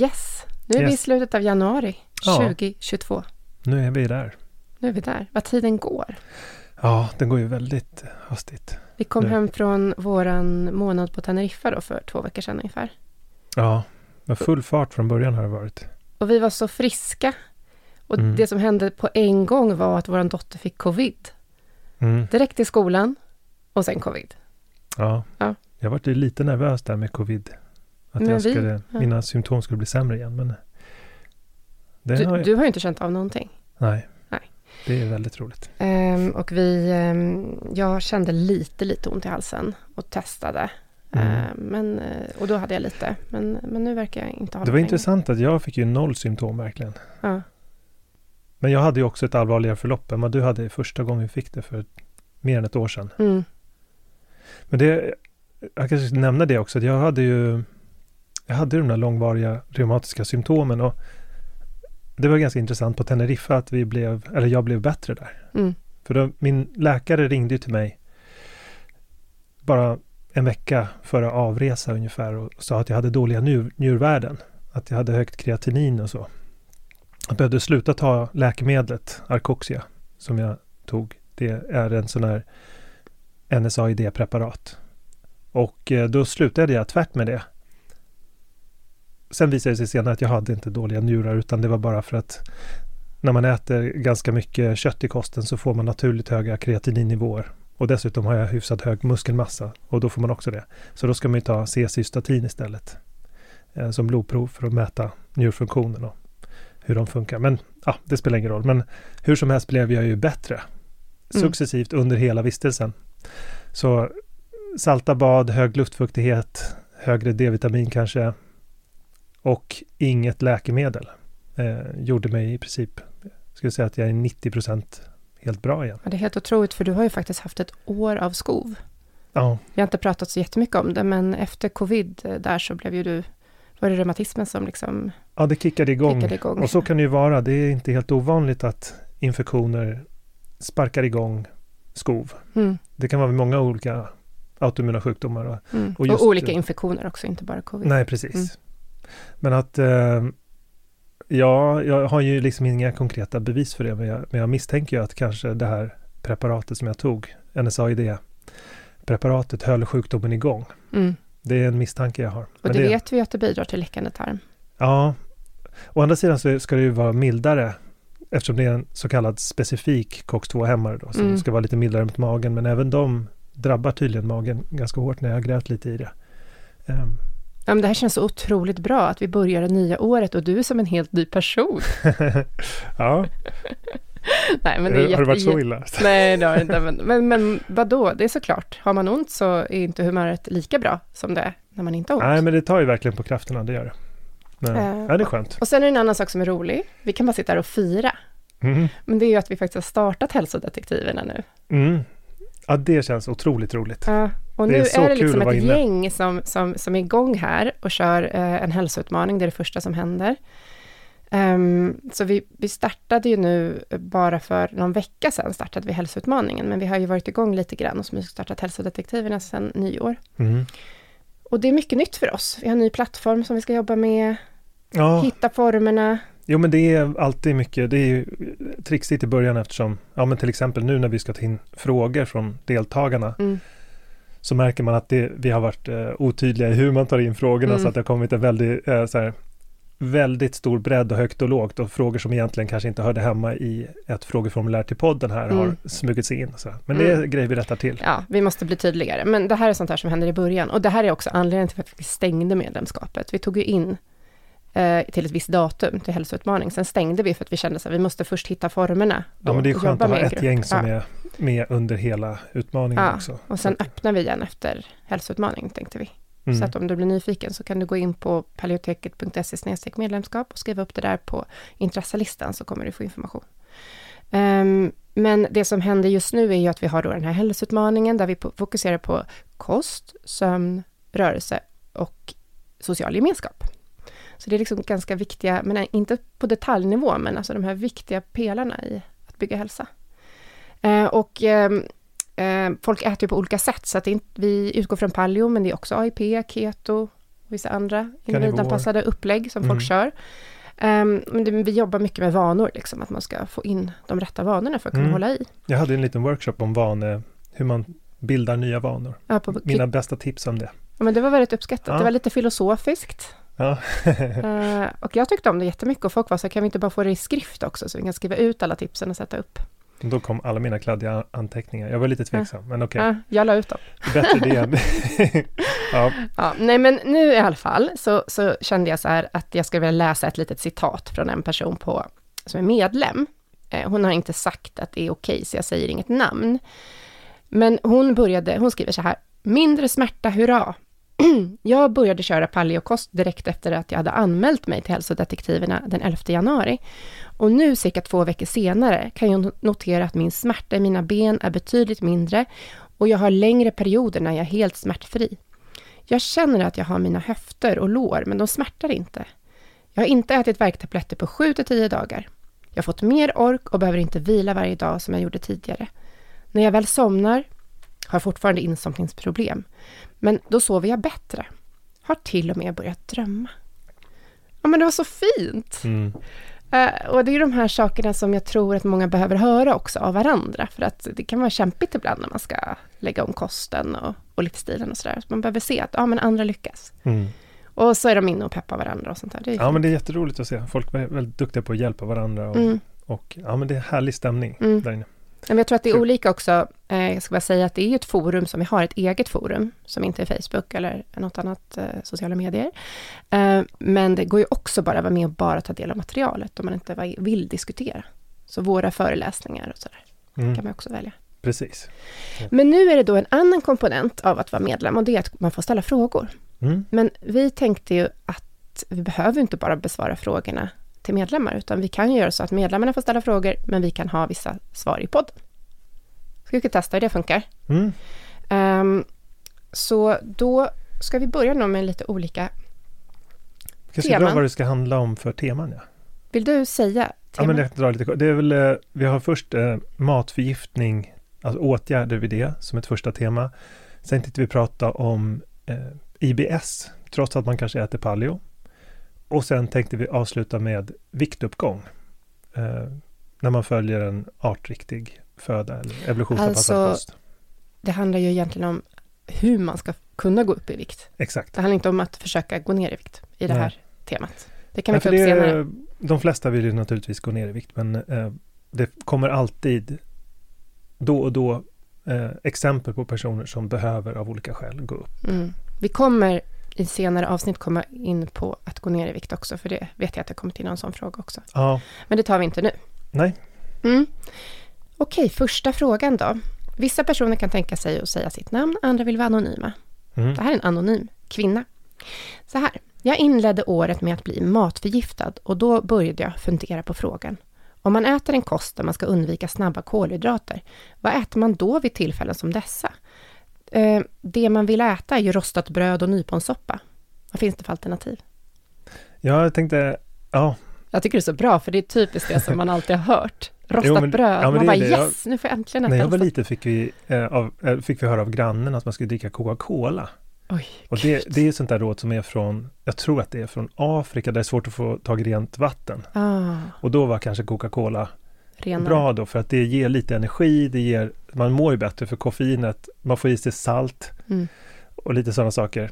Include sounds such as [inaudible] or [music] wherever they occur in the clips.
Yes, nu är yes. vi i slutet av januari ja. 2022. Nu är vi där. Nu är vi där. Vad tiden går. Ja, den går ju väldigt hastigt. Vi kom nu. hem från våran månad på Teneriffa då för två veckor sedan ungefär. Ja, med full fart från början har det varit. Och vi var så friska. Och mm. det som hände på en gång var att vår dotter fick covid. Mm. Direkt i skolan och sen covid. Ja, ja. jag var lite nervös där med covid. Att jag skulle, ja. mina symptom skulle bli sämre igen. Men du, har jag... du har ju inte känt av någonting. Nej. Det är väldigt roligt. Um, och vi, um, jag kände lite, lite ont i halsen och testade. Mm. Uh, men, eh, och då hade jag lite, men, men nu verkar jag inte ha Det var intressant att jag fick ju noll symptom verkligen. Ja. Men jag hade ju också ett allvarligare förlopp än vad du hade första gången vi fick det för mer än ett år sedan. Mm. Men det, jag kanske ska nämna det också, att jag hade ju jag hade de där långvariga reumatiska symptomen och det var ganska intressant på Teneriffa att vi blev, eller jag blev bättre där. Mm. För då, min läkare ringde till mig bara en vecka före avresa ungefär och sa att jag hade dåliga njur, njurvärden. Att jag hade högt kreatinin och så. Jag behövde sluta ta läkemedlet Arcoxia som jag tog. Det är en sån här NSAID-preparat. Och eh, då slutade jag tvärt med det sen visade det sig senare att jag hade inte dåliga njurar utan det var bara för att när man äter ganska mycket kött i kosten så får man naturligt höga kreatininnivåer. Och dessutom har jag hyfsat hög muskelmassa och då får man också det. Så då ska man ju ta C-cystatin istället eh, som blodprov för att mäta njurfunktionen och hur de funkar. Men ja, det spelar ingen roll. Men hur som helst blev jag ju bättre mm. successivt mm. under hela vistelsen. Så salta bad, hög luftfuktighet, högre D-vitamin kanske, och inget läkemedel eh, gjorde mig i princip, skulle säga att jag är 90 procent helt bra igen. Ja, det är helt otroligt, för du har ju faktiskt haft ett år av skov. Ja. Vi har inte pratat så jättemycket om det, men efter covid eh, där så blev ju du, var det reumatismen som liksom... Ja, det kickade igång. kickade igång. Och så kan det ju vara. Det är inte helt ovanligt att infektioner sparkar igång skov. Mm. Det kan vara många olika autoimmuna sjukdomar. Och, mm. och, och olika infektioner också, inte bara covid. Nej, precis. Mm. Men att eh, Ja, jag har ju liksom inga konkreta bevis för det, men jag, men jag misstänker ju att kanske det här preparatet som jag tog, NSAID-preparatet, höll sjukdomen igång. Mm. Det är en misstanke jag har. Och Men det, det, vet vi att det bidrar till läckande tarm. Ja. Å andra sidan så ska det ju vara mildare eftersom det är en så kallad specifik COX-2-hämmare då, som Mm. ska vara lite mildare mot magen. Men även de drabbar tydligen magen ganska hårt när jag har grävt lite i det. Ehm, Ja, men det här känns så otroligt bra att vi börjar det nya året och du är som en helt ny person. [laughs] ja, [laughs] Nej, men det är har det varit så illa? [laughs] Nej, det har det inte. Men, men, men vadå, det är såklart. Har man ont så är inte humöret lika bra som det är när man inte har ont. Nej, men det tar ju verkligen på krafterna, det gör det. Men, Eh, ja, det är skönt. Och sen är det en annan sak som är rolig. Vi kan bara sitta här och fira. Mm. Men det är ju att vi faktiskt har startat hälsodetektiverna nu. Mm. Ja, det känns otroligt roligt. Ja, och Det är nu så är det liksom ett gäng som, som, som är igång här och kör eh, en hälsoutmaning. Det är det första som händer. Ehm, så vi, vi startade ju nu, bara för någon vecka sedan, startade vi hälsoutmaningen. Men vi har ju varit igång lite grann och smygstartat hälsodetektiverna sedan nyår. Mm. Och det är mycket nytt för oss. Vi har en ny plattform som vi ska jobba med, Ja, hitta formerna. Jo men det är alltid mycket, det är ju trixigt i början eftersom, ja men till exempel nu när vi ska ta in frågor från deltagarna Mm. så märker man att det, vi har varit eh, otydliga i hur man tar in frågorna Mm. så att det har kommit en väldigt, eh, så här, väldigt stor bredd och högt och lågt och frågor som egentligen kanske inte hörde hemma i ett frågeformulär till podden här har Mm. smugit sig in. Så. Men det är Mm. grejer vi rättar till. Ja, vi måste bli tydligare. Men det här är sånt här som händer i början. Och det här är också anledningen till att vi stängde medlemskapet. Vi tog ju in till ett visst datum till hälsoutmaning. Sen stängde vi för att vi kände att vi måste först hitta formerna. Ja, men det är skönt att ha ett grupp. gäng som ja. är med under hela utmaningen Ja, också. Och sen öppnar vi igen efter hälsoutmaning, tänkte vi. Mm. Så att om du blir nyfiken så kan du gå in på paleoteket.se medlemskap och skriva upp det där på intresselistan så kommer du få information. Ehm, men det som händer just nu är ju att vi har då den här hälsoutmaningen där vi fokuserar på kost, sömn, rörelse och social gemenskap. Så det är liksom ganska viktiga, men inte på detaljnivå, men alltså de här viktiga pelarna i att bygga hälsa. Eh, och Eh, folk äter ju på olika sätt, så att inte, vi utgår från paleo, men det är också AIP, keto och vissa andra individanpassade upplägg som Mm. folk kör. Ehm, men det, vi jobbar mycket med vanor, liksom, att man ska få in de rätta vanorna för att kunna Mm. hålla i. Jag hade en liten workshop om vane, hur man bildar nya vanor. Ja, på, Mina bästa tips om det. ja, men det var väldigt uppskattat. Ja. Det var lite filosofiskt. Ja. [laughs] Eh, och jag tyckte om det jättemycket och folk var så kan vi inte bara få det i skrift också, så vi kan skriva ut alla tipsen och sätta upp. Då kom alla mina kladdiga anteckningar. Jag var lite tveksam, men okej. Ja, jag la ut dem. Bättre det [laughs] ja. Ja, nej men nu i alla fall så, så kände jag så här att jag skulle vilja läsa ett litet citat från en person på, som är medlem. Eh, hon har inte sagt att det är okej, så jag säger inget namn. Men hon började, hon skriver så här, mindre smärta, hurra. [clears throat] jag började köra paleokost direkt efter att jag hade anmält mig till hälsodetektiverna den 11 januari. Och nu, cirka två veckor senare, kan jag notera att min smärta i mina ben är betydligt mindre och jag har längre perioder när jag är helt smärtfri. Jag känner att jag har mina höfter och lår, men de smärtar inte. Jag har inte ätit värktabletter på 7-10 dagar. Jag har fått mer ork och behöver inte vila varje dag som jag gjorde tidigare. När jag väl somnar har fortfarande insomningsproblem, men då sover jag bättre. Har till och med börjat drömma. Ja, men det var så fint! Mm. Eh, och det är de här sakerna som jag tror att många behöver höra också av varandra, för att det kan vara kämpigt ibland när man ska lägga om kosten och, och livsstilen och sådär. Så man behöver se att ja, men andra lyckas. Mm. Och så är de inne och peppar varandra och sånt där. Ja, men det är jätteroligt att se. Folk är väldigt duktiga på att hjälpa varandra och, Mm. och ja, men det är härlig stämning Mm. där inne. Men jag tror att det är olika också. Eh, jag ska bara säga att det är ett forum som vi har, ett eget forum, som inte är Facebook eller något annat eh, sociala medier. Eh, men det går ju också bara att vara med och bara ta del av materialet om man inte vill diskutera. Så våra föreläsningar och sådär Mm. kan man också välja. Precis. Men nu är det då en annan komponent av att vara medlem och det är att man får ställa frågor. Mm. Men vi tänkte ju att vi behöver inte bara besvara frågorna till medlemmar, utan vi kan ju göra så att medlemmarna får ställa frågor, men vi kan ha vissa svar i podden. Ska vi testa hur det funkar? Mm. Ehm, så då ska vi börja med lite olika... Kanske Teman. dra vad det ska handla om för teman. Ja. Vill du säga Ja, men teman? jag drar lite. Det är väl, eh, vi har först eh, matförgiftning, alltså åtgärder vid det som ett första tema. Sen tänkte vi prata om eh, IBS, trots att man kanske äter paleo. Och sen tänkte vi avsluta med viktuppgång. Eh, när man följer en artriktig föda eller evolutionsanpassad Alltså- kost. Det handlar ju egentligen om hur man ska kunna gå upp i vikt. Exakt. Det handlar inte om att försöka gå ner i vikt i det Nej. här temat. Det kan vi ta upp senare. De flesta vill ju naturligtvis gå ner i vikt, men eh, det kommer alltid då och då eh, exempel på personer som behöver av olika skäl gå upp. Mm. Vi kommer i senare avsnitt komma in på att gå ner i vikt också, för det vet jag att det kommer till någon sån fråga också. Ja, Men det tar vi inte nu. nej, Mm. Okej, första frågan då. Vissa personer kan tänka sig att säga sitt namn, andra vill vara anonyma. mm. Det här är en anonym kvinna. Så här, jag inledde året med att bli matförgiftad och då började jag fundera på frågan. Om man äter en kost där man ska undvika snabba kolhydrater, vad äter man då vid tillfällen som dessa? Eh, det man vill äta är ju rostat bröd och nyponsoppa. Vad finns det för alternativ? ja, jag tänkte, ja, Jag tycker det är så bra, för det är typiskt det som man alltid har hört. Rostat men- bröd, ja, men man bara det. Jag- yes, nu får jag äntligen äta när jag var rostat." liten fick vi, eh, av, eh, fick vi höra av grannen att man skulle dricka Coca-Cola. Oj, Och det, det är sånt där råd som är från, jag tror att det är från Afrika, där det är svårt att få tag i rent vatten. Ah, Och då var kanske Coca-Cola renare. bra då, för att det ger lite energi, det ger, man mår ju bättre för koffeinet, man får i sig salt Mm. och lite sådana saker.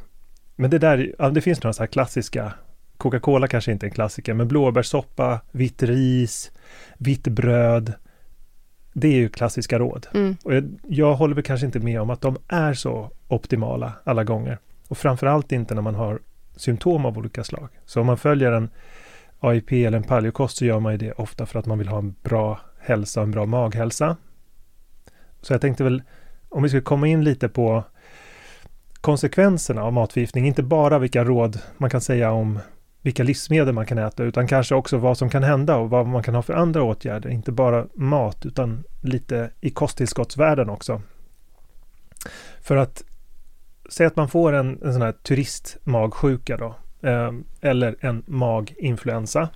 Men det där, ja, det finns några så här klassiska, Coca-Cola kanske inte är en klassiker, men blåbärssoppa, vitt ris, vitt bröd, det är ju klassiska råd. Mm. Och jag, jag håller väl kanske inte med om att de är så optimala alla gånger. Och framförallt inte när man har symptom av olika slag. Så om man följer en AIP eller en paleokost så gör man ju det ofta för att man vill ha en bra hälsa och en bra maghälsa. Så jag tänkte väl, om vi skulle komma in lite på konsekvenserna av matförgiftning, inte bara vilka råd man kan säga om vilka livsmedel man kan äta, utan kanske också vad som kan hända och vad man kan ha för andra åtgärder. Inte bara mat, utan lite i kosttillskottsvärlden också. För att säga att man får en, en sån här turistmagsjuka då, eh, eller en maginfluensa.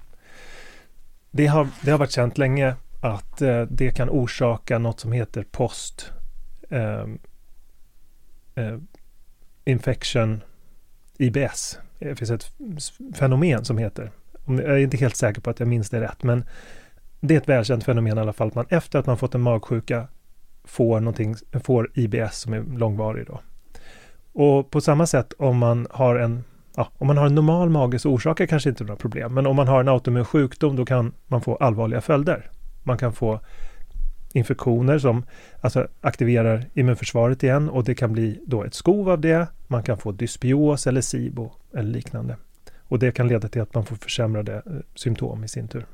Det har, det har varit känt länge att eh, det kan orsaka något som heter post eh, eh, infection IBS. Det finns ett fenomen som heter, jag är inte helt säker på att jag minns det rätt, men det är ett välkänt fenomen i alla fall, att man efter att man fått en magsjuka får, någonting, får IBS som är långvarig då. Och på samma sätt om man har en Ja, om man har en normal mage så orsakar det kanske inte några problem, men om man har en autoimmun sjukdom då kan man få allvarliga följder. Man kan få infektioner som alltså aktiverar immunförsvaret igen och det kan bli då ett skov av det. Man kan få dysbios eller SIBO eller liknande. Och det kan leda till att man får försämrade eh, symptom i sin tur.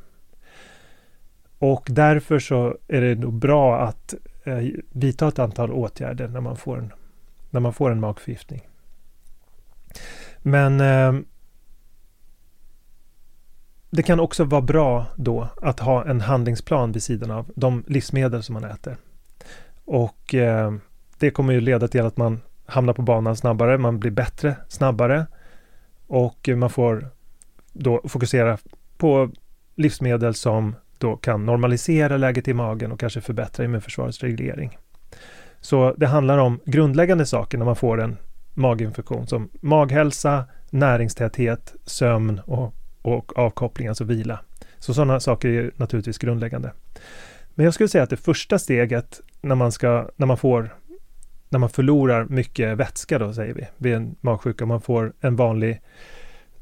Och därför så är det nog bra att eh, vidta ett antal åtgärder när man får en, när man får en magförgiftning. Men eh, det kan också vara bra då att ha en handlingsplan vid sidan av de livsmedel som man äter. Och eh, det kommer ju leda till att man hamnar på banan snabbare, man blir bättre snabbare och man får då fokusera på livsmedel som då kan normalisera läget i magen och kanske förbättra immunförsvarets reglering. Så det handlar om grundläggande saker när man får en maginfektion som maghälsa, näringstäthet, sömn och, och avkoppling, alltså vila. Så sådana saker är naturligtvis grundläggande. Men jag skulle säga att det första steget när man, ska, när man, får, när man förlorar mycket vätska då säger vi, vid en magsjuka, man får en vanlig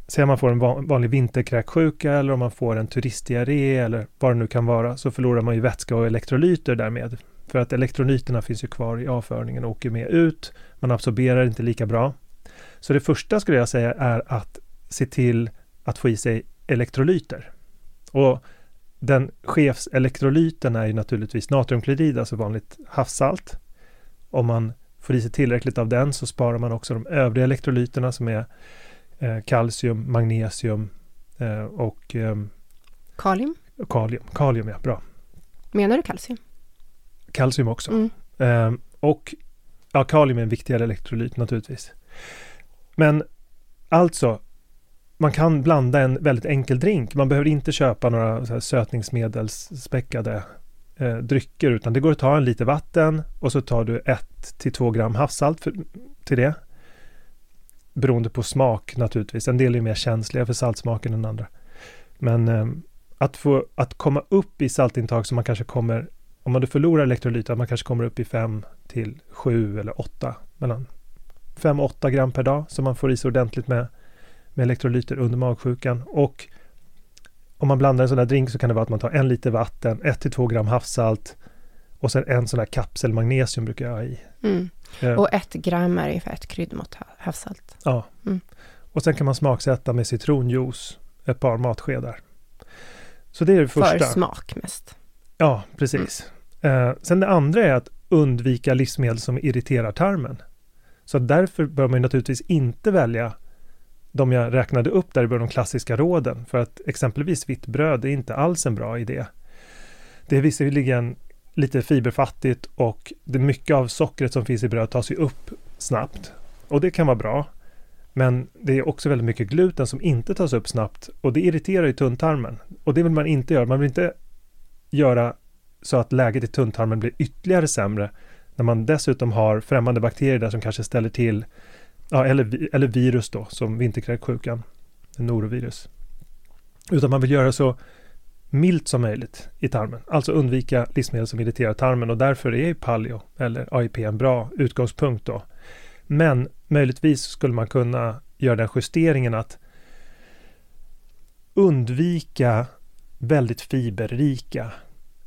Säg om man får en vanlig vinterkräksjuka eller om man får en turistdiarré eller vad det nu kan vara, så förlorar man ju vätska och elektrolyter därmed. För att elektrolyterna finns ju kvar i avföringen och åker med ut. Man absorberar inte lika bra. Så det första skulle jag säga är att se till att få i sig elektrolyter. Och den chefselektrolyten är ju naturligtvis natriumklorid, alltså vanligt havssalt. Om man får i sig tillräckligt av den så sparar man också de övriga elektrolyterna som är eh, kalcium, magnesium eh, och eh, Kalium? kalium. Kalium, ja, bra. Menar du kalcium? Kalcium också. Mm. Eh, och ja, kalium är en viktigare elektrolyt naturligtvis. Men alltså, man kan blanda en väldigt enkel drink. Man behöver inte köpa några så här sötningsmedelsspäckade eh, drycker, utan det går att ta en liter vatten och så tar du ett till två gram havssalt för, till det. beroende på smak naturligtvis. En del är mer känsliga för saltsmaken än andra. Men eh, att, få, att komma upp i saltintag som man kanske kommer, om man förlorar elektrolyter, att man kanske kommer upp i 5 till 7 eller 8, mellan 5 och 8 gram per dag som man får i sig ordentligt med, med elektrolyter under magsjukan. Och om man blandar en sån där drink så kan det vara att man tar en liter vatten, 1 till 2 gram havssalt och sen en sån där kapsel magnesium brukar jag ha i. Mm. Eh, Och ett gram är ungefär ett kryddmått ha- havssalt. Ja. Mm. Och sen kan man smaksätta med citronjuice, ett par matskedar. Så det är det första. För smak mest. Ja, precis. Eh, sen det andra är att undvika livsmedel som irriterar tarmen. Så därför bör man ju naturligtvis inte välja de jag räknade upp där i början, de klassiska råden. För att exempelvis vitt bröd är inte alls en bra idé. Det är visserligen lite fiberfattigt och det mycket av sockret som finns i bröd tas ju upp snabbt. Och det kan vara bra. Men det är också väldigt mycket gluten som inte tas upp snabbt och det irriterar ju tunntarmen. Och det vill man inte göra. Man vill inte göra så att läget i tunntarmen blir ytterligare sämre när man dessutom har främmande bakterier där som kanske ställer till, ja, eller, eller virus då, som vinterkräksjukan, norovirus. Utan man vill göra så milt som möjligt i tarmen, alltså undvika livsmedel som irriterar tarmen och därför är ju paleo eller AIP en bra utgångspunkt då. Men möjligtvis skulle man kunna göra den justeringen att undvika väldigt fiberrika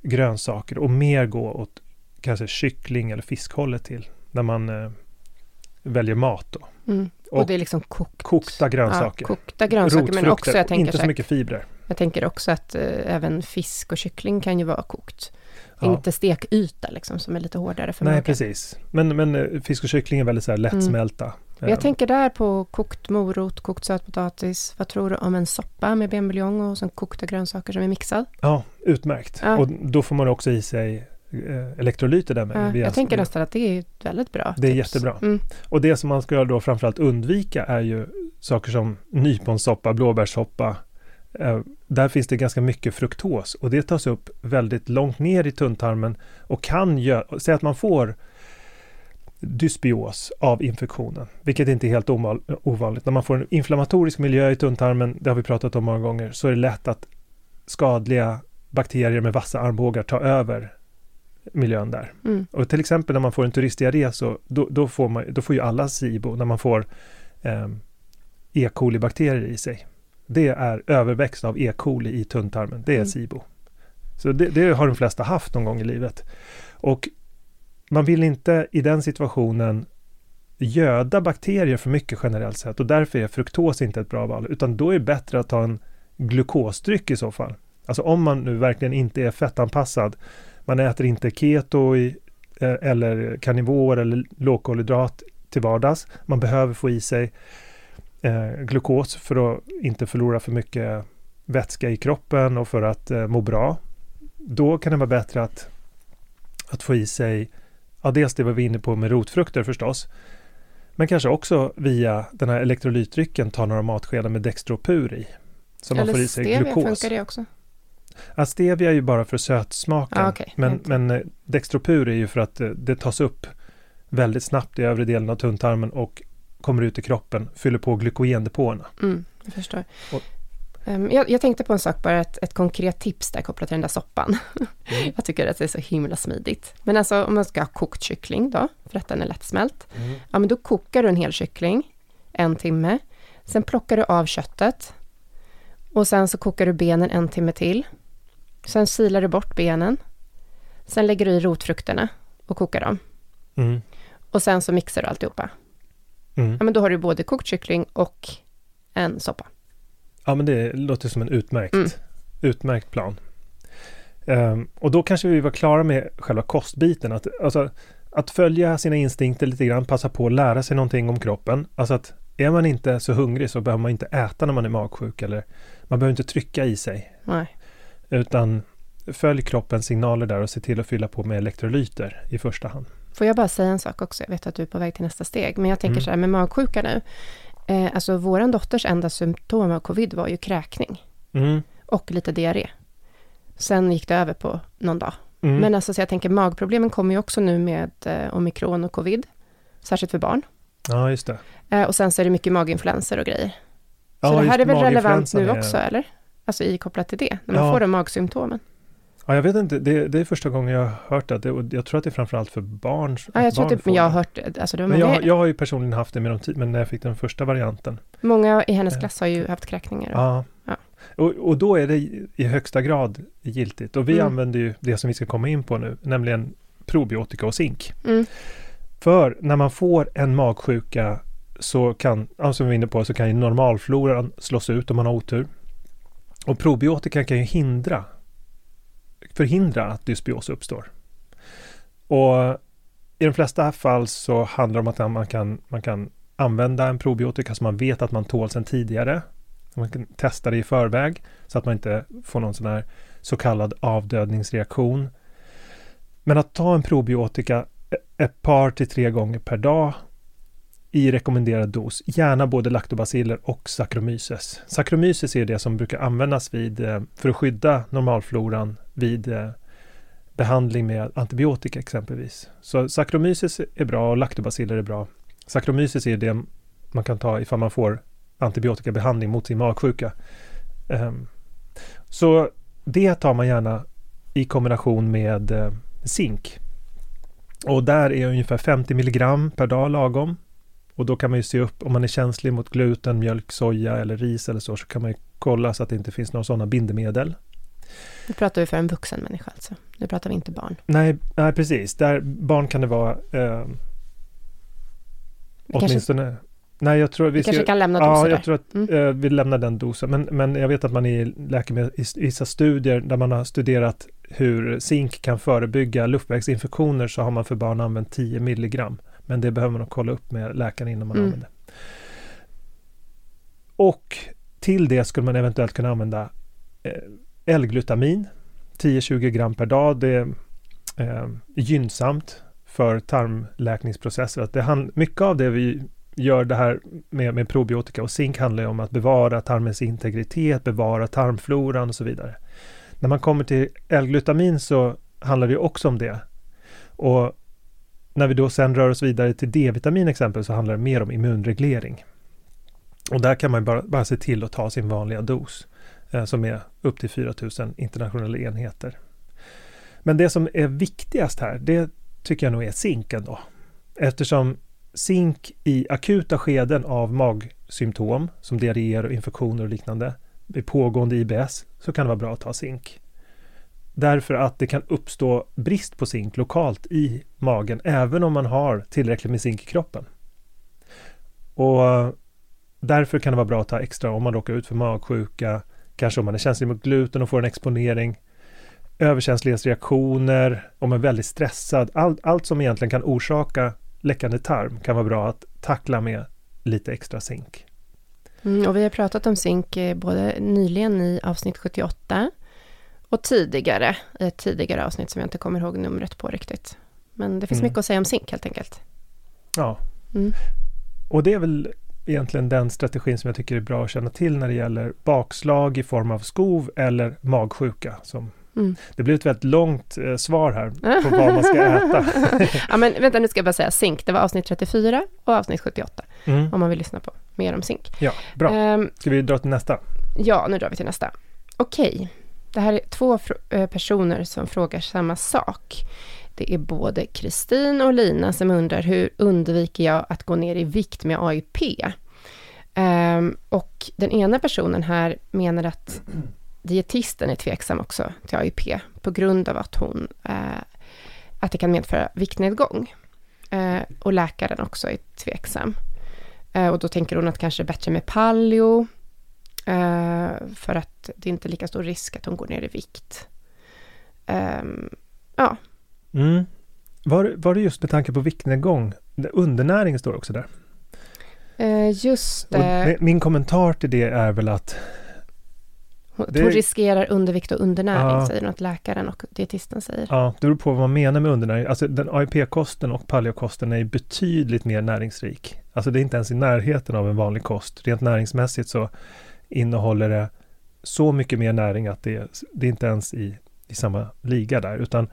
grönsaker och mer gå åt kanske kyckling eller fiskhållet till när man eh, väljer mat då. Mm. Och, Och det är liksom kokt. Kokta grönsaker. Ja, kokta grönsaker, men också jag tänker, inte så mycket fibrer. jag tänker också att eh, även fisk och kyckling kan ju vara kokt. Ja. Inte stekyta liksom, som är lite hårdare för Nej, magen. precis. Men, men eh, fisk och kyckling är väldigt så här lättsmälta. Men Jag tänker där på kokt morot, kokt sötpotatis. Vad tror du om en soppa med benbuljong och sen kokta grönsaker som är mixad? Ja, utmärkt. Ja. Och då får man också i sig elektrolyter där med. Ja, jag tänker nästan att det är ett väldigt bra Det är tips. jättebra. Mm. Och det som man ska då framförallt undvika är ju saker som nyponsoppa, blåbärssoppa. Eh, där finns det ganska mycket fruktos och det tas upp väldigt långt ner i tunntarmen och kan göra, säg att man får dysbios av infektionen, vilket inte är helt ovanligt. När man får en inflammatorisk miljö i tunntarmen, det har vi pratat om många gånger, så är det lätt att skadliga bakterier med vassa armbågar tar över miljön där. Mm. Och till exempel när man får en turistdiarré så då, då, får man, då får ju alla SIBO när man får eh, E. coli-bakterier i sig. Det är överväxt av E. coli i tunntarmen. Det är Mm. SIBO. Så det, det har de flesta haft någon gång i livet. Och man vill inte i den situationen göda bakterier för mycket generellt sett och därför är fruktos inte ett bra val utan då är det bättre att ta en glukosdryck i så fall. Alltså om man nu verkligen inte är fettanpassad man äter inte keto i, eh, eller karnivor eller lågkolhydrat till vardags. Man behöver få i sig eh, glukos för att inte förlora för mycket vätska i kroppen och för att eh, må bra. Då kan det vara bättre att, att få i sig, ja dels det var vi inne på med rotfrukter förstås, men kanske också via den här elektrolytdrycken ta några matskedar med dextropur i. Så man Eller får i sig stevia, glukos. funkar det också? Ja, stevia är ju bara för sötsmaken. Ah, okej. men, men eh, dextropur är ju för att eh, det tas upp väldigt snabbt i övre delen av tunntarmen och kommer ut i kroppen, fyller på glykogendepåerna. Mm, jag förstår. Och- Ehm, jag, jag tänkte på en sak, bara ett, ett konkret tips där kopplat till den där soppan. Mm. [laughs] jag tycker att det är så himla smidigt. Men alltså om man ska ha kokt kyckling då, för att den är lättsmält. Ja, men då kokar du en hel kyckling en timme. Sen plockar du av köttet. Och sen så kokar du benen en timme till. Sen silar du bort benen. Sen lägger du i rotfrukterna och kokar dem. Mm. Och sen så mixar du alltihopa. Mm. Ja, men då har du både kokt kyckling och en soppa. Ja, men det låter som en utmärkt, Mm. utmärkt plan. Ehm, och då kanske vi var klara med själva kostbiten. Att, alltså, att följa sina instinkter lite grann, passa på att lära sig någonting om kroppen. Alltså att är man inte så hungrig så behöver man inte äta när man är magsjuk eller man behöver inte trycka i sig. Nej. Utan följ kroppens signaler där och se till att fylla på med elektrolyter i första hand. Får jag bara säga en sak också? Jag vet att du är på väg till nästa steg. Men jag tänker Mm. så här med magsjuka nu. Eh, alltså våran dotters enda symptom av covid var ju kräkning. Mm. Och lite diarré. Sen gick det över på någon dag. Mm. Men alltså, så jag tänker magproblemen kommer ju också nu med eh, omikron och covid. Särskilt för barn. Ja, just det. Eh, och sen så är det mycket maginfluenser och grejer. Ja, Så det här är väl relevant nu är- också, eller? Alltså i kopplat till det, när man Ja. får de magsymptomen. Ja, jag vet inte, det, det är första gången jag har hört det. det och jag tror att det är framförallt för barn. Ja, jag tror barn att det, får men jag har hört, alltså det Men jag, jag har ju personligen haft det med de ti- men när jag fick den första varianten. många i hennes Ja. klass har ju haft kräkningar. Ja. Ja. Och, och då är det i högsta grad giltigt. Och vi Mm. använder ju det som vi ska komma in på nu, nämligen probiotika och zink. Mm. För när man får en magsjuka så kan, som vi var inne på, så kan ju normalfloran slås ut om man har otur. Och probiotika kan ju hindra, förhindra att dysbios uppstår. Och i de flesta fall så handlar det om att man kan, man kan använda en probiotika som man vet att man tål sedan tidigare. Man kan testa det i förväg så att man inte får någon sån här så kallad avdödningsreaktion. Men att ta en probiotika ett par till tre gånger per dag i rekommenderad dos, gärna både lactobaciller och Saccharomyces. Saccharomyces är det som brukar användas vid, eh, för att skydda normalfloran vid eh, behandling med antibiotika exempelvis. Så Saccharomyces är bra och lactobaciller är bra. Saccharomyces är det man kan ta ifall man får antibiotikabehandling mot sin magsjuka. Ehm, så det tar man gärna i kombination med eh, zink. Och där är ungefär 50 milligram per dag lagom. Och då kan man ju se upp om man är känslig mot gluten, mjölk, soja eller ris eller så, så kan man ju kolla så att det inte finns några sådana bindemedel. Nu pratar vi för en vuxen människa alltså. Nu pratar vi inte barn. Nej, nej precis. Där barn kan det vara eh, Vi kanske, åtminstone... Nej, jag tror att vi vi kanske ska... kan lämna Ja, doser jag där. tror att Mm. eh, vi lämnar den dosen. Men, men jag vet att man i läkemedel, i i vissa studier där man har studerat hur zink kan förebygga luftvägsinfektioner så har man för barn använt 10 milligram. Men det behöver man nog kolla upp med läkaren innan man Mm. använder. Och till det skulle man eventuellt kunna använda eh, L-glutamin, 10-20 gram per dag. Det är eh, gynnsamt för tarmläkningsprocesser. Att det hand, mycket av det vi gör det här med, med probiotika och zink handlar om att bevara tarmens integritet, bevara tarmfloran och så vidare. När man kommer till L-glutamin så handlar det också om det. Och när vi då sen rör oss vidare till D-vitamin exempel så handlar det mer om immunreglering. Och där kan man ju bara, bara se till att ta sin vanliga dos eh, som är upp till 4000 internationella enheter. Men det som är viktigast här, det tycker jag nog är zinken då. Eftersom zink i akuta skeden av magsymptom som diarréer och infektioner och liknande vid pågående IBS så kan det vara bra att ta zink. Därför att det kan uppstå brist på zink lokalt i magen även om man har tillräckligt med zink i kroppen. Och därför kan det vara bra att ta extra om man råkar ut för magsjuka, kanske om man är känslig mot gluten och får en exponering, överkänslighetsreaktioner, om man är väldigt stressad. Allt, allt som egentligen kan orsaka läckande tarm kan vara bra att tackla med lite extra zink. Mm, och vi har pratat om zink eh, både nyligen i avsnitt 78 och tidigare i ett tidigare avsnitt som jag inte kommer ihåg numret på riktigt. Men det finns Mm. mycket att säga om zink helt enkelt. Ja. Mm. Och det är väl egentligen den strategin som jag tycker är bra att känna till när det gäller bakslag i form av skov eller magsjuka. Som, Mm. det blir ett väldigt långt eh, svar här [laughs] på vad man ska äta. [laughs] ja, men vänta, nu ska jag bara säga zink. Det var avsnitt 34 och avsnitt 78, Mm. om man vill lyssna på mer om zink. Ja, bra. Ehm, Ska vi dra till nästa? ja, nu drar vi till nästa. Okej, det här är två eh, personer som frågar samma sak. Det är både Kristin och Lina som undrar hur undviker jag att gå ner i vikt med AIP? Um, ehm, och den ena personen här menar att dietisten är tveksam också till AIP på grund av att hon uh, att det kan medföra viktnedgång. Uh, och läkaren också är tveksam. Uh, och då tänker hon att kanske är bättre med paleo för att det är inte lika stor risk att hon går ner i vikt. Ehm, ja, Mm. Var, var det just med tanke på viktnedgång? Undernäring står också där. eh, just Och det. mi- min kommentar till det är väl att Hon, det- hon riskerar undervikt och undernäring, Ja. säger att läkaren och dietisten säger. Ja, det beror på vad man menar med undernäring. Alltså den AIP-kosten och paleokosten är betydligt mer näringsrik. Alltså det är inte ens i närheten av en vanlig kost. Rent näringsmässigt så innehåller det så mycket mer näring att det, det är inte ens i, i samma liga där, utan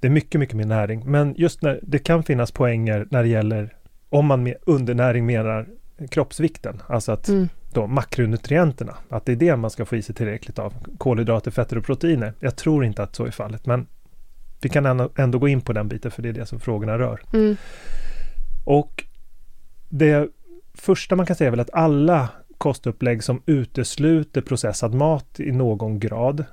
det är mycket, mycket mer näring. Men just när det kan finnas poänger när det gäller om man med undernäring menar kroppsvikten, alltså att Mm. då makronutrienterna, att det är det man ska få i sig tillräckligt av, kolhydrater, fetter och proteiner. Jag tror inte att så är fallet, men vi kan ändå, gå in på den biten, för det är det som frågorna rör. Mm. Och det första man kan säga är väl att alla kostupplägg som utesluter processad mat i någon grad,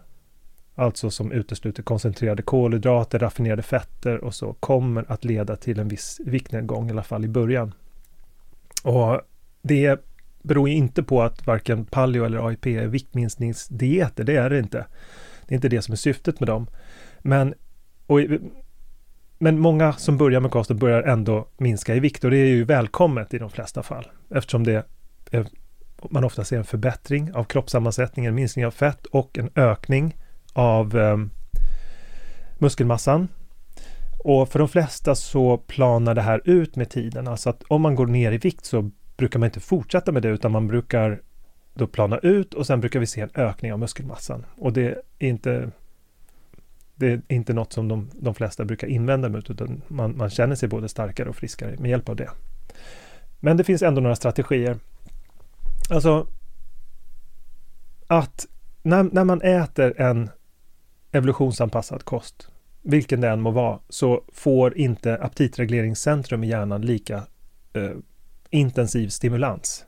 alltså som utesluter koncentrerade kolhydrater, raffinerade fetter och så, kommer att leda till en viss viktnedgång, i alla fall i början. Och det beror inte på att varken paleo eller AIP är viktminskningsdieter, det är det inte. Det är inte det som är syftet med dem. Men, och, men många som börjar med kosten börjar ändå minska i vikt och det är ju välkommet i de flesta fall eftersom det är, man ofta ser en förbättring av kroppssammansättningen, en minskning av fett och en ökning av eh, muskelmassan. Och för de flesta så planar det här ut med tiden, alltså att om man går ner i vikt så brukar man inte fortsätta med det utan man brukar då plana ut och sen brukar vi se en ökning av muskelmassan. Och det är inte det är inte något som de, de flesta brukar invända mot utan man, man känner sig både starkare och friskare med hjälp av det. Men det finns ändå några strategier. Alltså att när, när man äter en evolutionsanpassad kost, vilken det än må vara, så får inte aptitregleringscentrum i hjärnan lika eh, intensiv stimulans.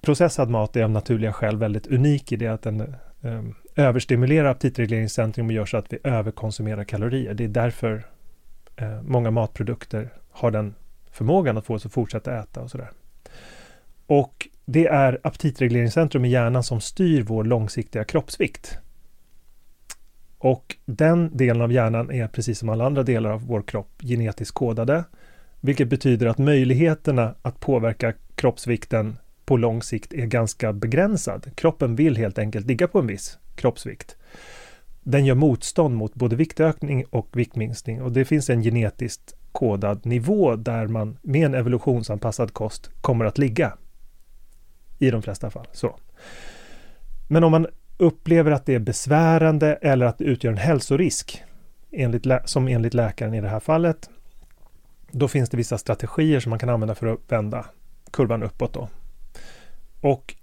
Processad mat är av naturliga skäl väldigt unik i det att den eh, överstimulerar aptitregleringscentrum och gör så att vi överkonsumerar kalorier. Det är därför eh, många matprodukter har den förmågan att få oss att fortsätta äta och sådär. Och det är aptitregleringscentrum i hjärnan som styr vår långsiktiga kroppsvikt. Och den delen av hjärnan är precis som alla andra delar av vår kropp genetiskt kodade, vilket betyder att möjligheterna att påverka kroppsvikten på lång sikt är ganska begränsad. Kroppen vill helt enkelt ligga på en viss kroppsvikt. Den gör motstånd mot både viktökning och viktminskning och det finns en genetiskt kodad nivå där man med en evolutionsanpassad kost kommer att ligga. I de flesta fall. Så. Men om man upplever att det är besvärande eller att det utgör en hälsorisk, enligt, som enligt läkaren i det här fallet, då finns det vissa strategier som man kan använda för att vända kurvan uppåt. Då. Och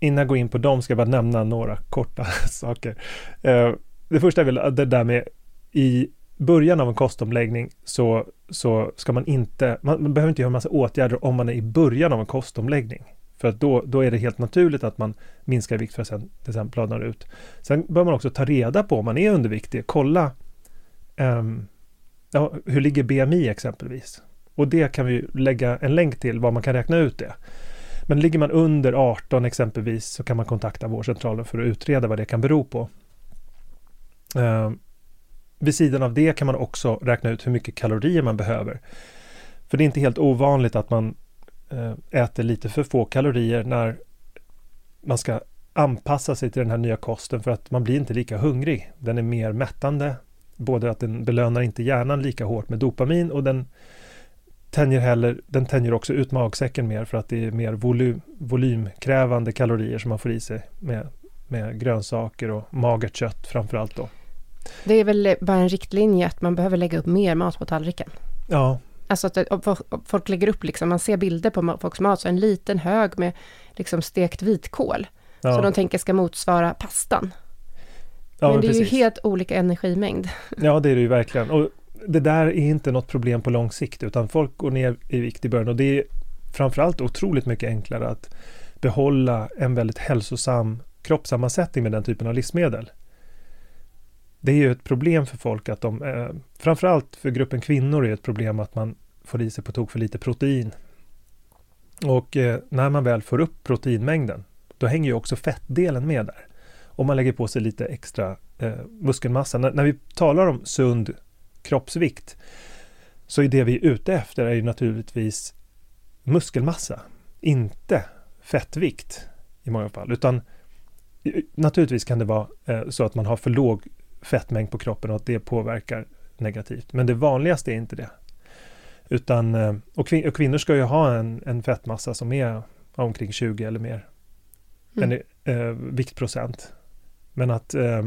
innan jag går in på dem ska jag bara nämna några korta [laughs] saker. Eh, det första är väl det där med i början av en kostomläggning så, så ska man inte, man, man behöver inte göra en massa åtgärder om man är i början av en kostomläggning. För att då, då är det helt naturligt att man minskar vikt för att sen, det sen planar ut. Sen bör man också ta reda på om man är underviktig, kolla um, ja, hur ligger BMI exempelvis. Och det kan vi lägga en länk till var man kan räkna ut det. Men ligger man under 18 exempelvis så kan man kontakta vårdcentralen för att utreda vad det kan bero på. Uh, vid sidan av det kan man också räkna ut hur mycket kalorier man behöver. För det är inte helt ovanligt att man äter lite för få kalorier när man ska anpassa sig till den här nya kosten för att man blir inte lika hungrig. Den är mer mättande. Både att den belönar inte hjärnan lika hårt med dopamin och den tänjer, heller, den tänjer också ut magsäcken mer för att det är mer volym, volymkrävande kalorier som man får i sig med, med grönsaker och magert kött framförallt då. Det är väl bara en riktlinje att man behöver lägga upp mer mat på tallriken. Ja. Alltså att folk lägger upp, liksom, man ser bilder på folks mat, så en liten hög med liksom stekt vitkål. Ja. Så de tänker ska motsvara pastan. Ja, men det precis. är ju helt olika energimängd. [laughs] Ja, det är det ju verkligen. Och det där är inte något problem på lång sikt, utan folk går ner i vikt i början och det är framförallt otroligt mycket enklare att behålla en väldigt hälsosam kroppssammansättning med den typen av livsmedel. Det är ju ett problem för folk att de, eh, framförallt för gruppen kvinnor är det ett problem att man får i sig på tok för lite protein. Och eh, när man väl får upp proteinmängden, då hänger ju också fettdelen med där. Om man lägger på sig lite extra eh, muskelmassa. När, när vi talar om sund kroppsvikt så är det vi är ute efter är ju naturligtvis muskelmassa, inte fettvikt i många fall, utan naturligtvis kan det vara eh, så att man har för låg fettmängd på kroppen och att det påverkar negativt. Men det vanligaste är inte det. Utan, eh, och, kvin och kvinnor ska ju ha en, en fettmassa som är omkring 20 eller mer mm. en, eh, viktprocent. Men att eh,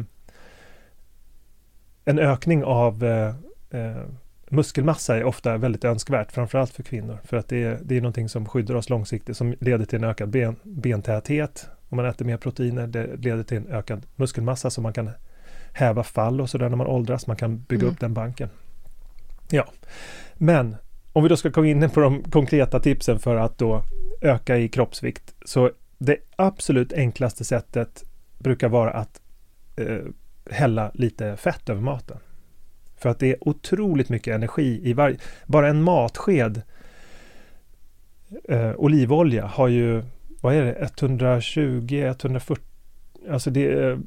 en ökning av eh, muskelmassa är ofta väldigt önskvärt, framförallt för kvinnor. För att det är, det är någonting som skyddar oss långsiktigt, som leder till en ökad ben, bentäthet. Om man äter mer proteiner, det leder till en ökad muskelmassa så man kan häva fall och sådär när man åldras. Man kan bygga mm. upp den banken. Ja, men om vi då ska komma in på de konkreta tipsen för att då öka i kroppsvikt. Så det absolut enklaste sättet brukar vara att eh, hälla lite fett över maten. För att det är otroligt mycket energi i varje... Bara en matsked eh, olivolja har ju, vad är det, 120, 140, alltså det är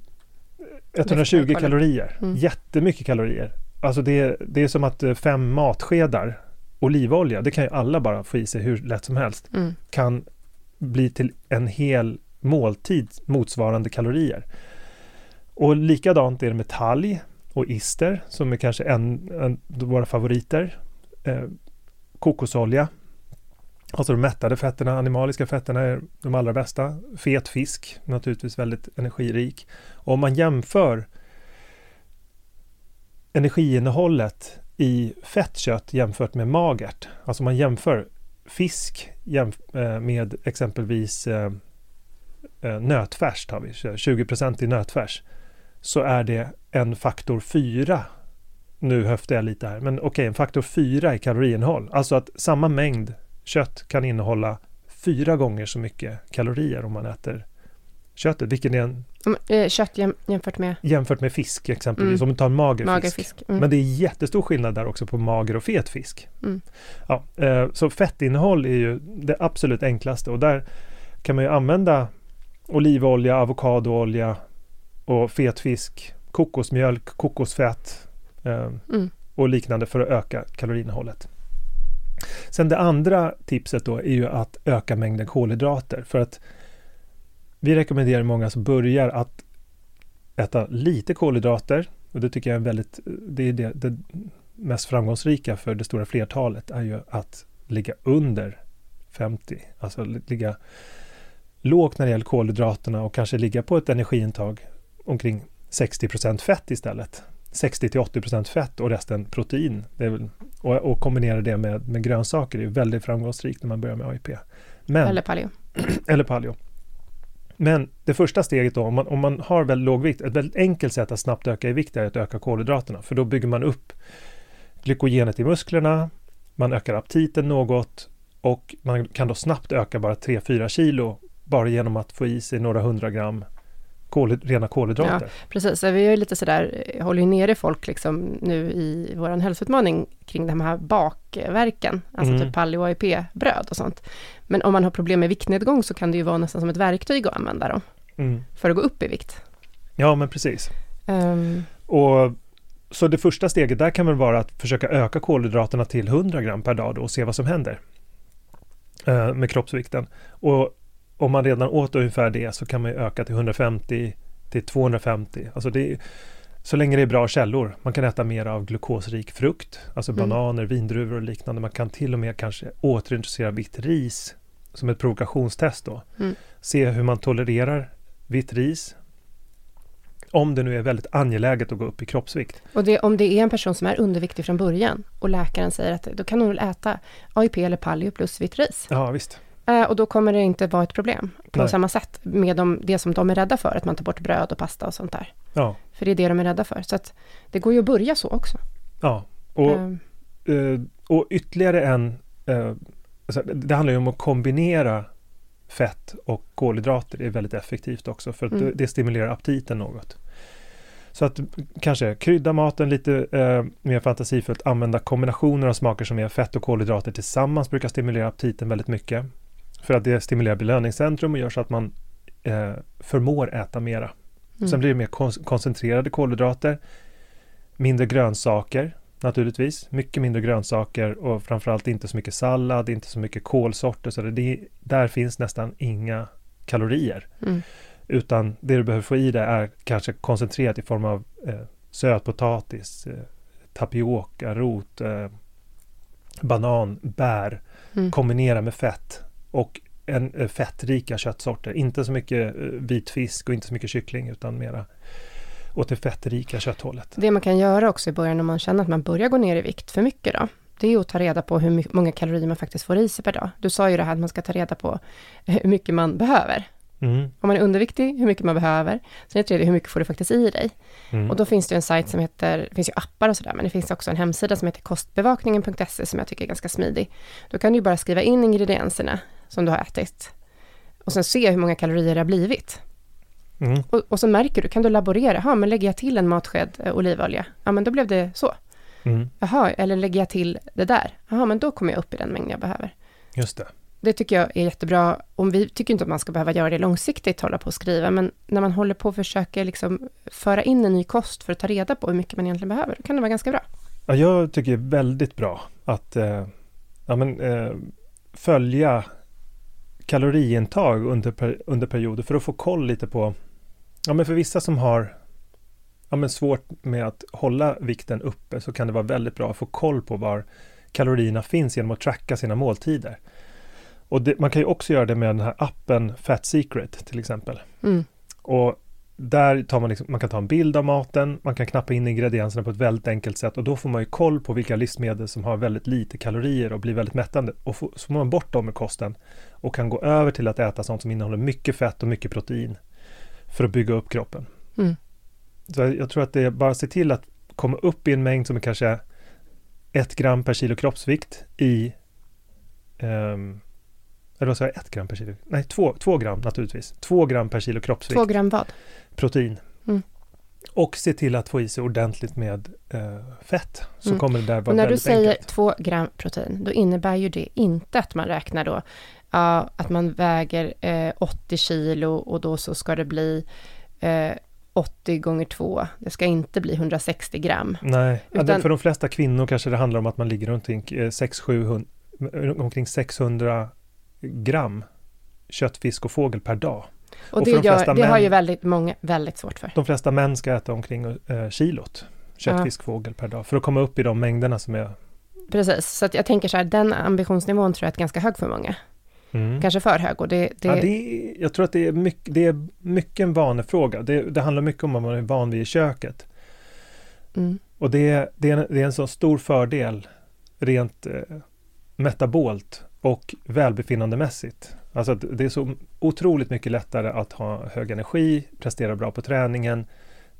120 kalorier. Mm. Jättemycket kalorier. Alltså det är, det är som att eh, fem matskedar olivolja, det kan ju alla bara få i sig hur lätt som helst, mm. kan bli till en hel måltid motsvarande kalorier. Och likadant är det med talg och ister som är kanske en, en våra favoriter. Eh, kokosolja, alltså de mättade fetterna, animaliska fetterna är de allra bästa. Fet fisk, naturligtvis väldigt energirik. Och om man jämför energiinnehållet i fett kött jämfört med magert, alltså man jämför fisk jämf eh, med exempelvis eh, eh, nötfärs, tar vi 20% i nötfärs, så är det en faktor 4. Nu höftar jag lite här, men okej, okay, en faktor 4 i kaloriinnehåll. Alltså att samma mängd kött kan innehålla fyra gånger så mycket kalorier om man äter köttet, vilket är en... Eh, kött jämfört med? Jämfört med fisk exempelvis, mm. om du tar en mager, mager fisk. fisk. Mm. Men det är jättestor skillnad där också på mager och fet fisk. Mm. Ja, eh, så fettinnehåll är ju det absolut enklaste och där kan man ju använda olivolja, avokadoolja och fet fisk, kokosmjölk, kokosfett eh, mm. och liknande för att öka kaloriinnehållet. Sen det andra tipset då är ju att öka mängden kolhydrater för att vi rekommenderar många som börjar att äta lite kolhydrater och det tycker jag är väldigt, det är det, det mest framgångsrika för det stora flertalet är ju att ligga under 50, alltså ligga lågt när det gäller kolhydraterna och kanske ligga på ett energiintag omkring 60% fett istället. 60 till 80% fett och resten protein. Väl, och, och, kombinera det med, med grönsaker är väldigt framgångsrikt när man börjar med AIP. Men, eller paleo. [clears throat] eller paleo. Men det första steget då, om man, om man har väldigt låg vikt, ett väldigt enkelt sätt att snabbt öka i vikt är att öka kolhydraterna, för då bygger man upp glykogenet i musklerna, man ökar aptiten något och man kan då snabbt öka bara 3-4 kilo bara genom att få i sig några hundra gram kol, rena kolhydrater. Ja, precis, vi är lite sådär, håller ju nere folk liksom nu i vår hälsoutmaning kring de här bakverken, alltså mm. typ paleo AIP-bröd och sånt. Men om man har problem med viktnedgång så kan det ju vara nästan som ett verktyg att använda dem, mm. för att gå upp i vikt. Ja, men precis. Um. Och så det första steget där kan väl vara att försöka öka kolhydraterna till 100 gram per dag då och se vad som händer uh, med kroppsvikten. Och om man redan åt ungefär det så kan man öka till 150 till 250. Alltså det så länge det är bra källor. Man kan äta mer av glukosrik frukt, alltså mm. bananer, vindruvor och liknande. Man kan till och med kanske återintroducera vitt ris som ett provokationstest då. Mm. Se hur man tolererar vitt ris. Om det nu är väldigt angeläget att gå upp i kroppsvikt. Och det, om det är en person som är underviktig från början och läkaren säger att då kan hon väl äta AIP eller paleo plus vitt ris. Ja, visst. Eh, och då kommer det inte vara ett problem på Nej. samma sätt med de, det som de är rädda för, att man tar bort bröd och pasta och sånt där. Ja. För det är det de är rädda för. Så att det går ju att börja så också. Ja, och, uh. och ytterligare en... Uh, alltså det handlar ju om att kombinera fett och kolhydrater. Det är väldigt effektivt också, för att mm. det, det stimulerar aptiten något. Så att kanske krydda maten lite eh, mer fantasifullt, använda kombinationer av smaker som är fett och kolhydrater tillsammans brukar stimulera aptiten väldigt mycket. För att det stimulerar belöningscentrum och gör så att man eh, förmår äta mera. Mm. Sen blir det mer kon koncentrerade kolhydrater, mindre grönsaker naturligtvis, mycket mindre grönsaker och framförallt inte så mycket sallad, inte så mycket kolsorter. Så det, där finns nästan inga kalorier. Mm. Utan det du behöver få i dig är kanske koncentrerat i form av eh, sötpotatis, eh, tapioka, rot, eh, banan, bär, mm. kombinera med fett och en, eh, fettrika köttsorter. Inte så mycket eh, vit fisk och inte så mycket kyckling utan mera åt det fettrika kötthållet. Det man kan göra också i början om man känner att man börjar gå ner i vikt för mycket då, det är att ta reda på hur många kalorier man faktiskt får i sig per dag. Du sa ju det här att man ska ta reda på hur mycket man behöver. Mm. Om man är underviktig, hur mycket man behöver. Sen är det tredje, hur mycket får du faktiskt i dig? Mm. Och då finns det en sajt som heter, det finns ju appar och sådär, men det finns också en hemsida som heter kostbevakningen.se som jag tycker är ganska smidig. Då kan du bara skriva in ingredienserna som du har ätit och sen se hur många kalorier det har blivit. Mm. Och, och, så märker du, kan du laborera, ja men lägger jag till en matsked eh, olivolja, ja men då blev det så. Mm. Jaha, eller lägger jag till det där, jaha men då kommer jag upp i den mängd jag behöver. Just det. Det tycker jag är jättebra. Om vi tycker inte att man ska behöva göra det långsiktigt, hålla på och skriva, men när man håller på och försöker liksom föra in en ny kost för att ta reda på hur mycket man egentligen behöver, då kan det vara ganska bra. Ja, jag tycker det är väldigt bra att eh, ja, men, eh, följa kaloriintag under, per, under perioder för att få koll lite på, ja men för vissa som har ja, men svårt med att hålla vikten uppe så kan det vara väldigt bra att få koll på var kalorierna finns genom att tracka sina måltider. Och det, man kan ju också göra det med den här appen Fat Secret till exempel. Mm. Och där tar man, liksom, man kan ta en bild av maten, man kan knappa in ingredienserna på ett väldigt enkelt sätt och då får man ju koll på vilka livsmedel som har väldigt lite kalorier och blir väldigt mättande. Och få, så får man bort dem i kosten och kan gå över till att äta sånt som innehåller mycket fett och mycket protein för att bygga upp kroppen. Mm. Så jag tror att det är bara att se till att komma upp i en mängd som är kanske ett gram per kilo kroppsvikt i um, eller vad sa jag, ett gram per kilo? Nej, två, två gram naturligtvis. Två gram per kilo kroppsvikt. Två gram vad? Protein. Mm. Och se till att få i sig ordentligt med eh, fett. Så mm. kommer det där vara Och när du säger enkelt. två gram protein, då innebär ju det inte att man räknar då, uh, att man väger eh, 80 kilo och då så ska det bli eh, 80 gånger 2, det ska inte bli 160 gram. Nej, Utan, för de flesta kvinnor kanske det handlar om att man ligger runt 600, eh, omkring 600 gram kött, fisk och fågel per dag. Och, och det, de gör, det män, har ju väldigt många väldigt svårt för. De flesta män ska äta omkring eh, kilot kött, ja. fisk, fågel per dag för att komma upp i de mängderna som är... Precis, så att jag tänker så här, den ambitionsnivån tror jag är ganska hög för många. Mm. Kanske för hög. Och det, det... Ja, det är, jag tror att det är mycket, det är mycket en vanefråga. Det, det handlar mycket om vad man är van vid i köket. Mm. Och det, det, är en, det är en så stor fördel rent eh, metabolt och välbefinnandemässigt. Alltså att det är så otroligt mycket lättare att ha hög energi, prestera bra på träningen,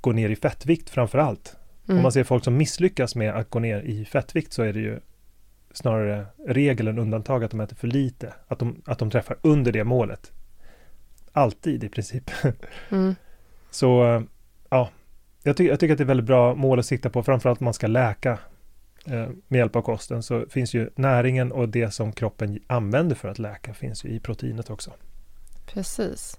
gå ner i fettvikt framför allt. Mm. Om man ser folk som misslyckas med att gå ner i fettvikt så är det ju snarare regel än undantag att de äter för lite, att de, att de träffar under det målet. Alltid i princip. [laughs] Mm. Så ja, jag, ty jag tycker att det är väldigt bra mål att sikta på, framförallt om man ska läka med hjälp av kosten så finns ju näringen och det som kroppen använder för att läka finns ju i proteinet också. Precis.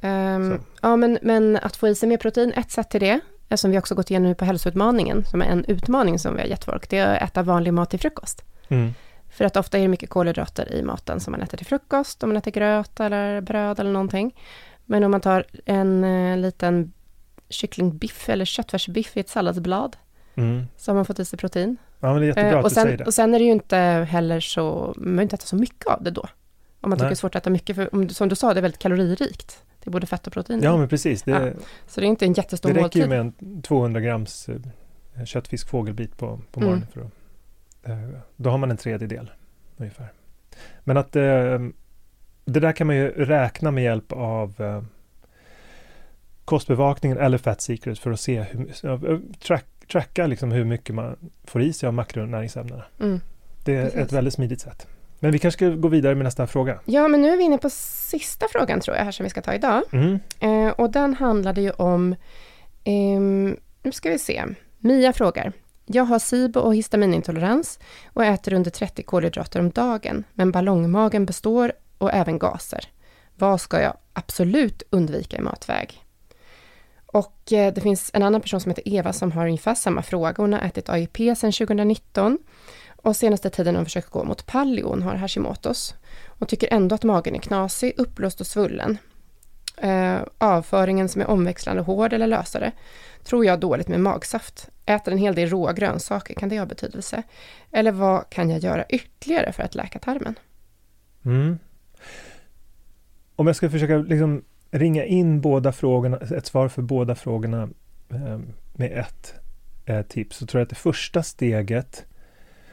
Um, ja, men, men att få i sig mer protein, ett sätt till det, som vi också gått igenom nu på hälsoutmaningen, som är en utmaning som vi har gett folk, det är att äta vanlig mat till frukost. Mm. För att ofta är det mycket kolhydrater i maten som man äter till frukost, om man äter gröt eller bröd eller någonting. Men om man tar en uh, liten kycklingbiff eller köttfärsbiff i ett salladsblad, Mm. Så har man fått i sig protein. Ja, men det är jättebra eh, och, sen, det. och sen är det ju inte heller så, man behöver inte äta så mycket av det då. Om man tycker det är svårt att äta mycket, för som du sa, det är väldigt kaloririkt. Det är både fett och protein. Ja, men precis. Det, ja. Så det är inte en jättestor måltid. Det räcker ju med en 200 grams eh, köttfisk fågelbit på, på mm. morgonen. Mm. För att, eh, då har man en tredjedel ungefär. Men att det där kan man ju räkna med hjälp av kostbevakningen eller Fat Secret för att se hur, track, tracka liksom hur mycket man får i sig av makronäringsämnena. Mm. Det är Precis. ett väldigt smidigt sätt. Men vi kanske ska gå vidare med nästa fråga. Ja, men nu är vi inne på sista frågan tror jag här som vi ska ta idag. Mm. Eh, och den handlade ju om, eh, nu ska vi se, Mia frågar. Jag har SIBO och histaminintolerans och äter under 30 kolhydrater om dagen, men ballongmagen består och även gaser. Vad ska jag absolut undvika i matväg? Och eh, det finns en annan person som heter Eva som har ungefär samma fråga. Hon har ätit AIP sedan 2019 och senaste tiden har hon försökt gå mot paleo. Hon har Hashimotos. Hon tycker ändå att magen är knasig, uppblåst och svullen. Eh, avföringen som är omväxlande hård eller lösare. Tror jag dåligt med magsaft. Äter en hel del råa grönsaker, kan det ha betydelse? Eller vad kan jag göra ytterligare för att läka tarmen? Mm. Om jag ska försöka liksom ringa in båda frågorna, ett svar för båda frågorna eh, med ett eh, tips så tror jag att det första steget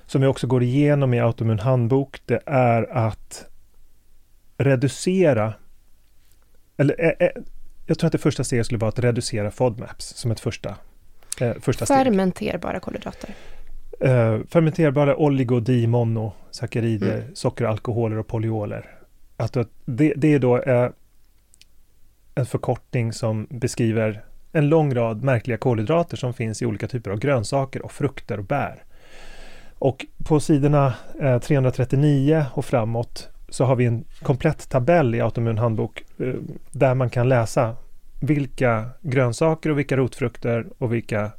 som jag också går igenom i Autoimmun handbok, det är att reducera eller eh, jag tror att det första steget skulle vara att reducera FODMAPs som ett första, eh, första steg. Fermenterbara kolhydrater. Eh, fermenterbara oligodimonosackarider, mm. sockeralkoholer och polyoler. Att det, det är då eh, en förkortning som beskriver en lång rad märkliga kolhydrater som finns i olika typer av grönsaker och frukter och bär. Och på sidorna eh, 339 och framåt så har vi en komplett tabell i Autoimmun handbok eh, där man kan läsa vilka grönsaker och vilka rotfrukter och vilka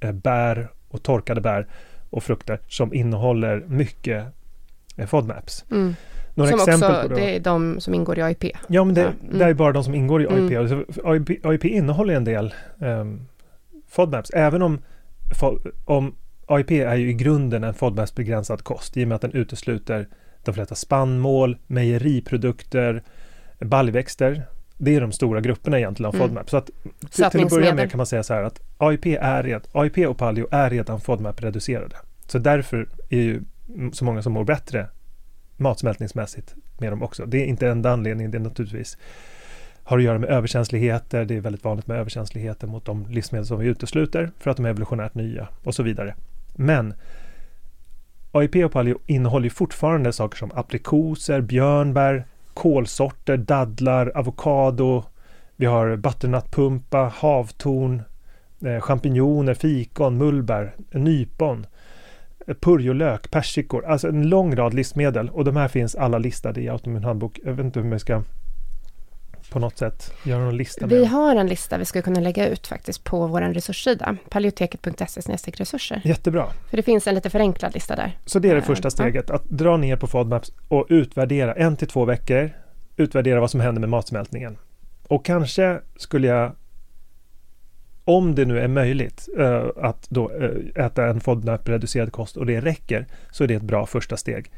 eh, bär och torkade bär och frukter som innehåller mycket FODMAPs. Mm. Några som exempel också, på det. det är de som ingår i AIP. Ja, men det, mm. det är bara de som ingår i AIP. Mm. AIP, AIP innehåller en del um, FODMAPs, även om, om AIP är ju i grunden en FODMAPs-begränsad kost i och med att den utesluter de flesta spannmål, mejeriprodukter, baljväxter. Det är de stora grupperna egentligen av mm. FODMAP. Så att till, till att börja med kan man säga så här att AIP, är, AIP och paleo är redan FODMAP-reducerade. Så därför är ju så många som mår bättre matsmältningsmässigt med dem också. Det är inte enda anledningen, det är naturligtvis har att göra med överkänsligheter. Det är väldigt vanligt med överkänsligheter mot de livsmedel som vi utesluter för att de är evolutionärt nya och så vidare. Men AIP och paleo innehåller fortfarande saker som aprikoser, björnbär, kolsorter, dadlar, avokado. Vi har butternutpumpa, havtorn, eh, champinjoner, fikon, mullbär, nypon, purjolök, persikor. Alltså en lång rad livsmedel och de här finns alla listade i Autoimmun handbok. Jag vet inte hur man ska på något sätt göra någon lista? Vi har en lista vi skulle kunna lägga ut faktiskt på vår resurssida, paleoteket.se resurser. Jättebra. För det finns en lite förenklad lista där. Så det är det uh, första steget, att dra ner på FODMAPs och utvärdera en till två veckor, utvärdera vad som händer med matsmältningen. Och kanske skulle jag om det nu är möjligt uh, att då uh, äta en FODMAP-reducerad kost och det räcker, så är det ett bra första steg.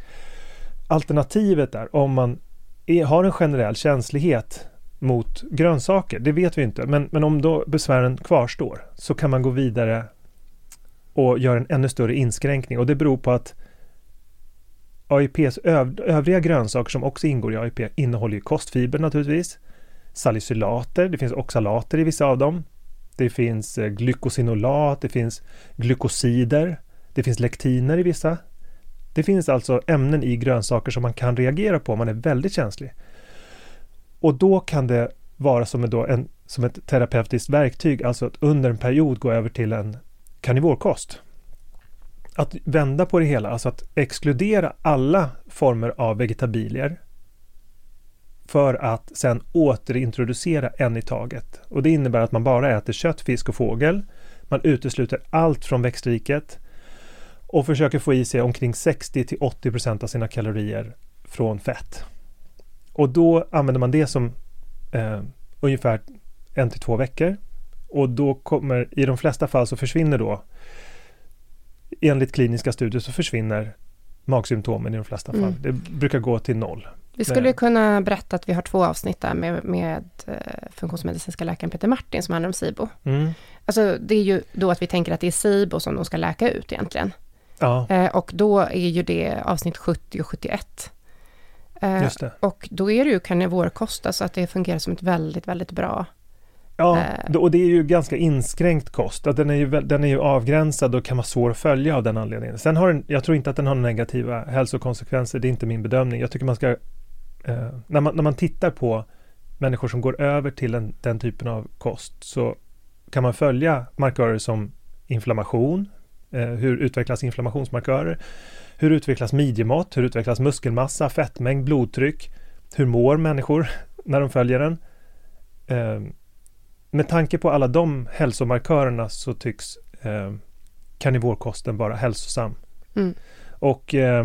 Alternativet är om man är, har en generell känslighet mot grönsaker. Det vet vi inte, men, men om då besvären kvarstår så kan man gå vidare och göra en ännu större inskränkning och det beror på att AIPs öv övriga grönsaker som också ingår i AIP innehåller ju kostfiber naturligtvis, salicylater, det finns oxalater i vissa av dem, det finns eh, glykosinolat, det finns glykosider, det finns lektiner i vissa. Det finns alltså ämnen i grönsaker som man kan reagera på om man är väldigt känslig. Och då kan det vara som, då en, som ett terapeutiskt verktyg, alltså att under en period gå över till en karnivorkost. Att vända på det hela, alltså att exkludera alla former av vegetabilier för att sen återintroducera en i taget. Och det innebär att man bara äter kött, fisk och fågel. Man utesluter allt från växtriket och försöker få i sig omkring 60 till 80 procent av sina kalorier från fett. Och då använder man det som eh, ungefär en till två veckor. Och då kommer, i de flesta fall så försvinner då, enligt kliniska studier så försvinner magsymptomen i de flesta fall. Mm. Det brukar gå till noll. Vi skulle kunna berätta att vi har två avsnitt där med, med eh, funktionsmedicinska läkaren Peter Martin som handlar om SIBO. Mm. Alltså det är ju då att vi tänker att det är SIBO som de ska läka ut egentligen. Ja. Eh, och då är ju det avsnitt 70 och 71. Eh, och då är det ju karnivorkost, så att det fungerar som ett väldigt, väldigt bra Ja, eh. och det är ju ganska inskränkt kost. Att den, är ju, den är ju avgränsad och kan vara svår att följa av den anledningen. Sen har den, jag tror inte att den har negativa hälsokonsekvenser, det är inte min bedömning. Jag tycker man ska, eh, när, man, när man tittar på människor som går över till en, den typen av kost så kan man följa markörer som inflammation, eh, hur utvecklas inflammationsmarkörer, hur utvecklas midjemått? Hur utvecklas muskelmassa, fettmängd, blodtryck? Hur mår människor [laughs] när de följer den? Eh, med tanke på alla de hälsomarkörerna så tycks eh, karnivorkosten vara hälsosam. Mm. Och eh,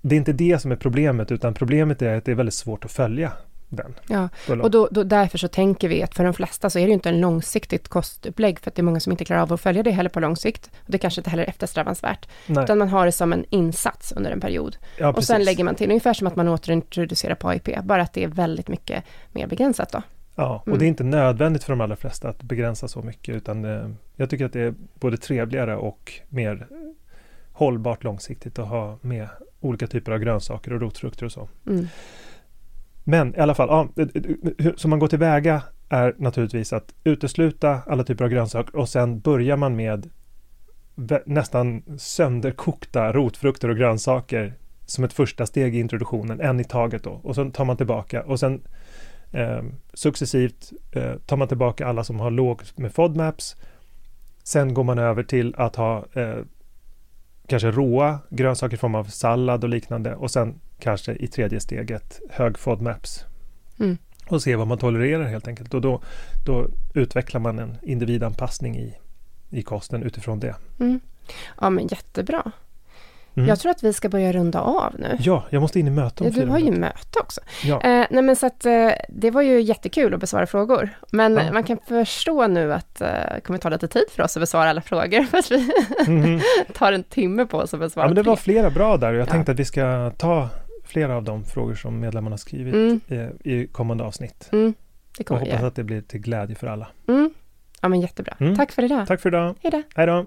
det är inte det som är problemet, utan problemet är att det är väldigt svårt att följa den. Ja, och då, då, därför så tänker vi att för de flesta så är det ju inte en långsiktigt kostupplägg, för att det är många som inte klarar av att följa det heller på lång sikt. Och det kanske inte heller är eftersträvansvärt, Nej. utan man har det som en insats under en period. Ja, och sen lägger man till, ungefär som att man återintroducerar på AIP, bara att det är väldigt mycket mer begränsat då. Ja, och Mm. det är inte nödvändigt för de allra flesta att begränsa så mycket utan eh, jag tycker att det är både trevligare och mer hållbart långsiktigt att ha med olika typer av grönsaker och rotfrukter och så. Mm. Men i alla fall, ja, som man går tillväga är naturligtvis att utesluta alla typer av grönsaker och sen börjar man med nästan sönderkokta rotfrukter och grönsaker som ett första steg i introduktionen, en i taget då. Och sen tar man tillbaka och sen eh, successivt eh, tar man tillbaka alla som har lågt med FODMAPs. Sen går man över till att ha eh, kanske råa grönsaker i form av sallad och liknande och sen kanske i tredje steget hög FODMAPs. Mm. Och se vad man tolererar helt enkelt. Och då, då utvecklar man en individanpassning i, i kosten utifrån det. Mm. Ja, men jättebra. Mm. Jag tror att vi ska börja runda av nu. Ja, jag måste in i möte om Ja, du har ju minuter. möte också. Ja. Eh, nej men så att eh, det var ju jättekul att besvara frågor. Men Ja. man kan förstå nu att eh, det kommer ta lite tid för oss att besvara alla frågor. [laughs] För att vi Mhm. [laughs] tar en timme på oss att besvara ja, men det var flera bra där och jag Ja. tänkte att vi ska ta flera av de frågor som medlemmarna skrivit Mm, i, i kommande avsnitt. mm, det Och kommer vi hoppas att det blir till glädje för alla. Mm. Ja men jättebra. Mm. Tack för idag. Tack för idag. Hej då.